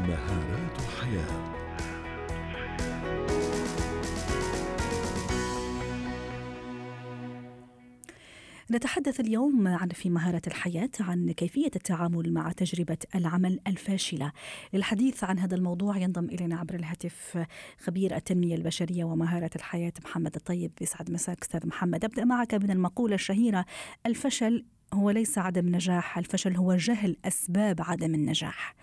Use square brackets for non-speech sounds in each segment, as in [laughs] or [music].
مهارات الحياة. نتحدث اليوم عن في مهارة الحياة عن كيفية التعامل مع تجربة العمل الفاشلة. للحديث عن هذا الموضوع ينضم إلينا عبر الهاتف خبير التنمية البشرية ومهارة الحياة محمد الطيب. يسعد مساك أستاذ محمد. أبدأ معك من المقولة الشهيرة الفشل هو ليس عدم نجاح الفشل هو جهل أسباب عدم النجاح.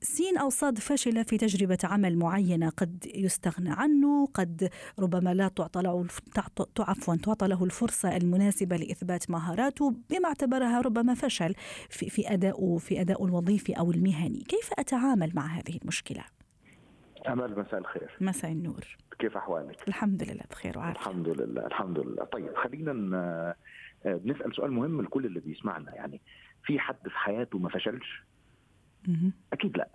سين أو صاد فشل في تجربة عمل معينة قد يستغنى عنه قد ربما لا تعطى له عفوا تعطى له الفرصة المناسبة لإثبات مهاراته بما اعتبرها ربما فشل في في أدائه في أدائه الوظيفي أو المهني كيف أتعامل مع هذه المشكلة؟ أمل مساء الخير مساء النور كيف أحوالك؟ الحمد لله بخير وعافية الحمد لله الحمد لله طيب خلينا بنسأل سؤال مهم لكل اللي بيسمعنا يعني في حد في حياته ما فشلش؟ أكيد لا.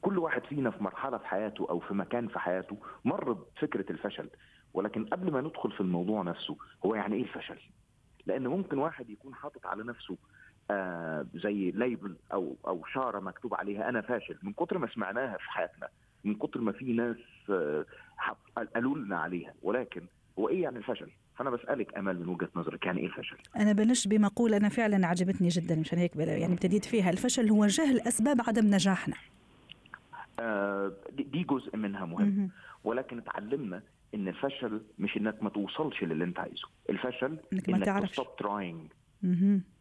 كل واحد فينا في مرحلة في حياته أو في مكان في حياته مر بفكرة الفشل ولكن قبل ما ندخل في الموضوع نفسه هو يعني إيه الفشل؟ لأن ممكن واحد يكون حاطط على نفسه آه زي ليبل أو أو شاره مكتوب عليها أنا فاشل من كتر ما سمعناها في حياتنا من كتر ما في ناس آه قالوا لنا عليها ولكن هو إيه يعني الفشل؟ فانا بسألك أمل من وجهة نظرك يعني إيه الفشل؟ أنا بلش بمقولة أنا فعلا عجبتني جدا مشان هيك يعني ابتديت فيها. الفشل هو جهل أسباب عدم نجاحنا. آه دي جزء منها مهم. ولكن اتعلمنا إن الفشل مش إنك ما توصلش للي أنت عايزه. الفشل إنك ما تعرفش. stop trying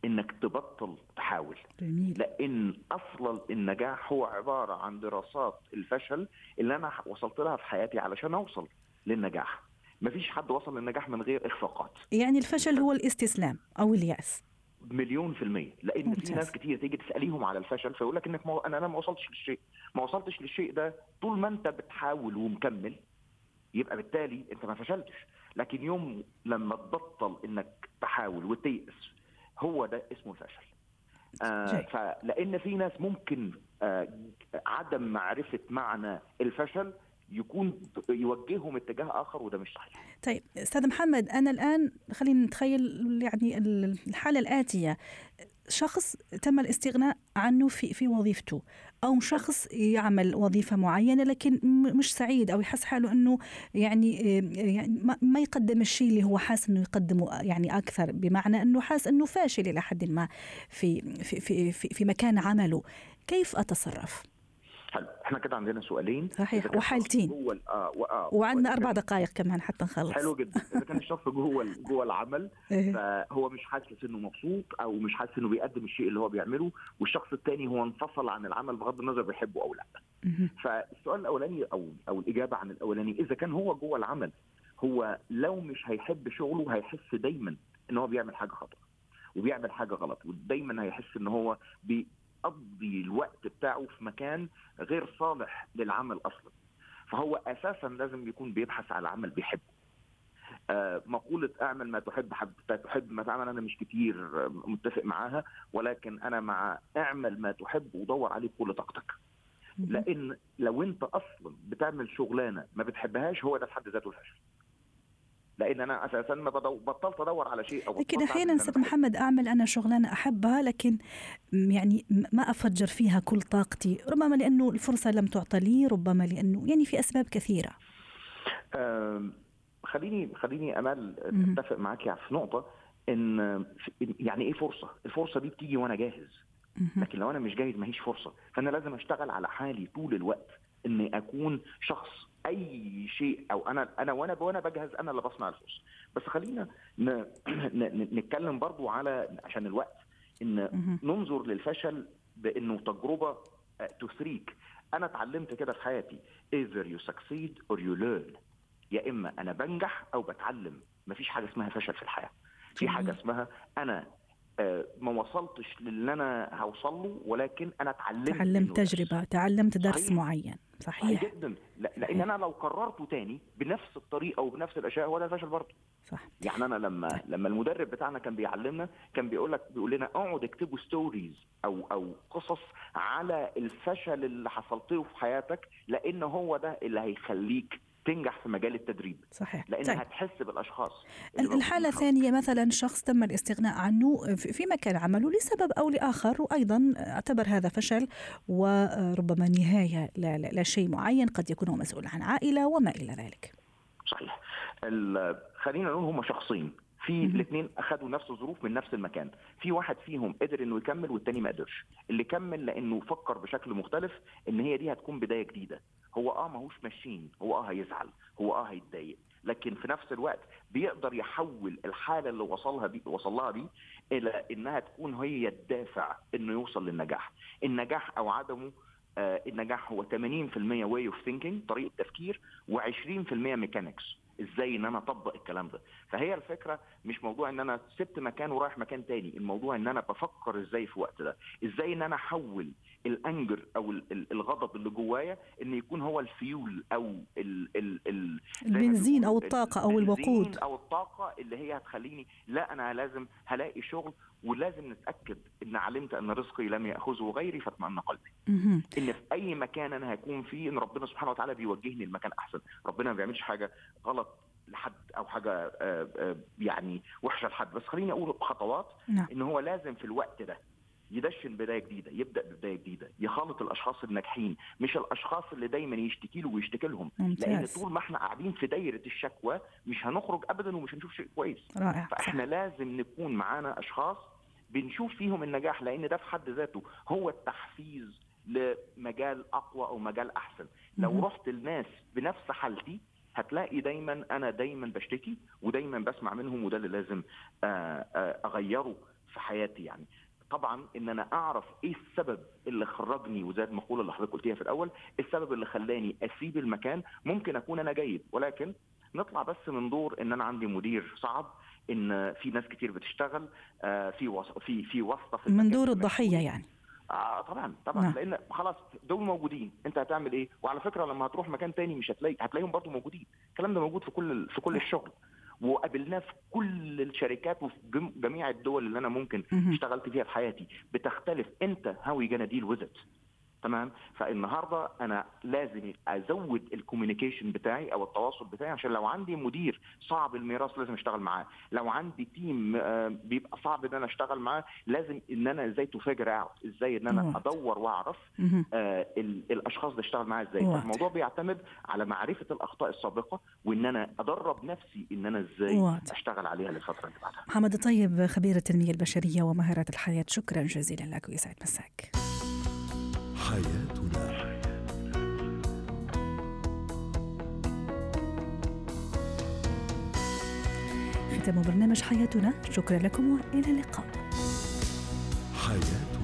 إنك تبطل تحاول. جميل. لأن أصلا النجاح هو عبارة عن دراسات الفشل اللي أنا وصلت لها في حياتي علشان أوصل للنجاح. ما فيش حد وصل للنجاح من غير إخفاقات. يعني الفشل هو الاستسلام أو اليأس. مليون في المية. لأن ممتاز. في ناس كتير تيجي تسأليهم على الفشل فيقول لك إنك ما أنا أنا ما وصلتش للشيء. ما وصلتش للشيء ده طول ما أنت بتحاول ومكمل يبقى بالتالي أنت ما فشلتش. لكن يوم لما تبطل إنك تحاول وتيأس هو ده اسمه الفشل. آه فلأن في ناس ممكن آه عدم معرفة معنى الفشل يكون يوجههم اتجاه آخر وده مش صحيح. طيب أستاذ محمد أنا الآن خلينا نتخيل يعني الحالة الآتية شخص تم الاستغناء عنه في في وظيفته أو شخص يعمل وظيفة معينة لكن مش سعيد أو يحس حاله إنه يعني يعني ما يقدم الشيء اللي هو حاس إنه يقدمه يعني أكثر بمعنى إنه حاس إنه فاشل إلى حد ما في في في في, في مكان عمله كيف أتصرف؟ إحنا كده عندنا سؤالين. صحيح وحالتين. جوه آه آه وعندنا أربع دقائق كمان حتى نخلص. حلو جدا. إذا كان الشخص جوه جوه العمل [laughs] فهو مش حاسس إنه مبسوط أو مش حاسس إنه بيقدم الشيء اللي هو بيعمله والشخص الثاني هو انفصل عن العمل بغض النظر بيحبه أو لأ. فالسؤال الأولاني أو أو الإجابة عن الأولاني إذا كان هو جوه العمل هو لو مش هيحب شغله هيحس دايما إن هو بيعمل حاجة خطأ وبيعمل حاجة غلط ودايما هيحس إن هو بي يقضي الوقت بتاعه في مكان غير صالح للعمل أصلا. فهو أساسا لازم يكون بيبحث على عمل بيحبه. آه مقولة أعمل ما تحب حتى تحب ما تعمل أنا مش كتير متفق معاها ولكن أنا مع أعمل ما تحب ودور عليه بكل طاقتك. لأن لو أنت أصلا بتعمل شغلانة ما بتحبهاش هو ده في حد ذاته الفشل لأن أنا أساسا ما بطلت أدور على شيء أو لكن أحيانا أستاذ محمد أعمل أنا شغلانة أحبها لكن يعني ما أفجر فيها كل طاقتي ربما لأنه الفرصة لم تعطى لي ربما لأنه يعني في أسباب كثيرة. خليني خليني امال أتفق معاك في نقطة إن يعني إيه فرصة؟ الفرصة دي بتيجي وأنا جاهز. لكن لو أنا مش جاهز ما هيش فرصة. فأنا لازم أشتغل على حالي طول الوقت. إني أكون شخص أي شيء أو أنا أنا وأنا وأنا بجهز أنا اللي بصنع الفرصه بس خلينا. نتكلم برضو على عشان الوقت إن ننظر للفشل بإنه تجربة تثريك. أنا اتعلمت كده في حياتي. either you succeed or you learn. يا إما أنا بنجح أو بتعلم. مفيش حاجة اسمها فشل في الحياة. في حاجة اسمها أنا ما وصلتش للي أنا هوصل له ولكن أنا اتعلمت تعلمت تجربة تعلمت درس. معين. صحيح, جدا. لا لأن أنا لو كررته تاني بنفس الطريقة وبنفس الأشياء هو ده فشل برضه. صح. يعني أنا لما طيب. لما المدرب بتاعنا كان بيعلمنا كان بيقول لك بيقول لنا اقعد اكتبوا ستوريز أو أو قصص على الفشل اللي حصلت له في حياتك لأن هو ده اللي هيخليك تنجح في مجال التدريب. صحيح. لأنها طيب. هتحس بالأشخاص الحالة الثانية مثلا شخص تم الاستغناء عنه في مكان عمله لسبب أو لآخر وأيضا اعتبر هذا فشل وربما نهاية لا شيء معين قد يكون هو مسؤول عن عائلة وما إلى ذلك. صحيح. خلينا نقول هم شخصين. في الاثنين اخذوا نفس الظروف من نفس المكان. في واحد فيهم قدر إنه يكمل والتاني ما قدرش. اللي كمل لأنه فكر بشكل مختلف إن هي دي هتكون بداية جديدة. هو آه ماهوش ماشيين هو آه هيزعل. هو آه هيتضايق. لكن في نفس الوقت بيقدر يحول الحالة اللي وصلها دي وصل لها دي إلى إنها تكون هي الدافع إنه يوصل للنجاح. النجاح أو عدمه آه النجاح هو 80% way of thinking طريقة تفكير و20% mechanics إزاي إن أنا أطبق الكلام ده؟ فهي الفكرة مش موضوع إن أنا سبت مكان ورايح مكان تاني. الموضوع إن أنا بفكر إزاي في وقت ده. إزاي إن أنا أحول ال anger أو الغضب اللي جوايا إن يكون هو الفيول أو ال ال ال البنزين أو الطاقة أو الوقود. أو الطاقة اللي هي هتخليني لا أنا لازم هلاقي شغل ولازم نتأكد إن علمت أن رزقي لم يأخذه غيري فاطمئن قلبي. إن في أي مكان أنا هكون فيه إن ربنا سبحانه وتعالى بيوجهني لمكان أحسن. ربنا ما بيعملش حاجة غلط لحد أو حاجة آه، آه، يعني وحشة لحد. بس خليني أقول خطوات نعم. إن هو لازم في الوقت ده يدشن بداية جديدة يبدأ ببدايه جديدة يخالط الأشخاص الناجحين مش الأشخاص اللي دايما يشتكي له ويشتكي لهم. لأن طول ما إحنا قاعدين في دايرة الشكوى مش هنخرج ابدا ومش هنشوف شيء كويس. رائع. فإحنا صح. لازم نكون معانا أشخاص بنشوف فيهم النجاح لأن ده في حد ذاته هو التحفيز لمجال أقوى أو مجال أحسن. لو رحت الناس بنفس حالتي هتلاقي دايما أنا دايما بشتكي ودايما بسمع منهم وده اللي لازم آه، آه، أغيره في حياتي يعني. طبعا إن أنا أعرف إيه السبب اللي خرجني وزي المقوله اللي حضرتك قلتيها في الأول السبب اللي خلاني أسيب المكان. ممكن أكون أنا جيد ولكن نطلع بس من دور إن أنا عندي مدير صعب إن في ناس كتير بتشتغل آه، في في في واسطة في من دور الضحية يعني. آه طبعا طبعا نعم. لأن خلاص دول موجودين أنت هتعمل إيه؟ وعلى فكرة لما هتروح مكان تاني مش هتلاقي هتلاقيهم برضو موجودين. الكلام ده موجود في كل في كل الشغل. وقابلناه في كل الشركات وفي جميع الدول اللي أنا ممكن اشتغلت فيها في حياتي. بتختلف أنت how you deal with تمام؟ فالنهارده أنا لازم أزود ال communication بتاعي أو التواصل بتاعي عشان لو عندي مدير صعب المراس لازم أشتغل معاه. لو عندي team آه، بيبقى صعب إن أنا أشتغل معاه لازم إن أنا إزاي to figure out إزاي إن أنا أدور وأعرف آه الأشخاص ده أشتغل معاه إزاي. الموضوع بيعتمد على معرفة الأخطاء السابقة وإن أنا أدرب نفسي إن أنا إزاي what. أشتغل عليها للفترة اللي بعدها. محمد الطيب خبير التنمية البشرية ومهارات الحياة شكرا جزيلا لك ويسعد مساك. حياتنا. ختام برنامج حياتنا. شكرا لكم وإلى اللقاء. حياتنا.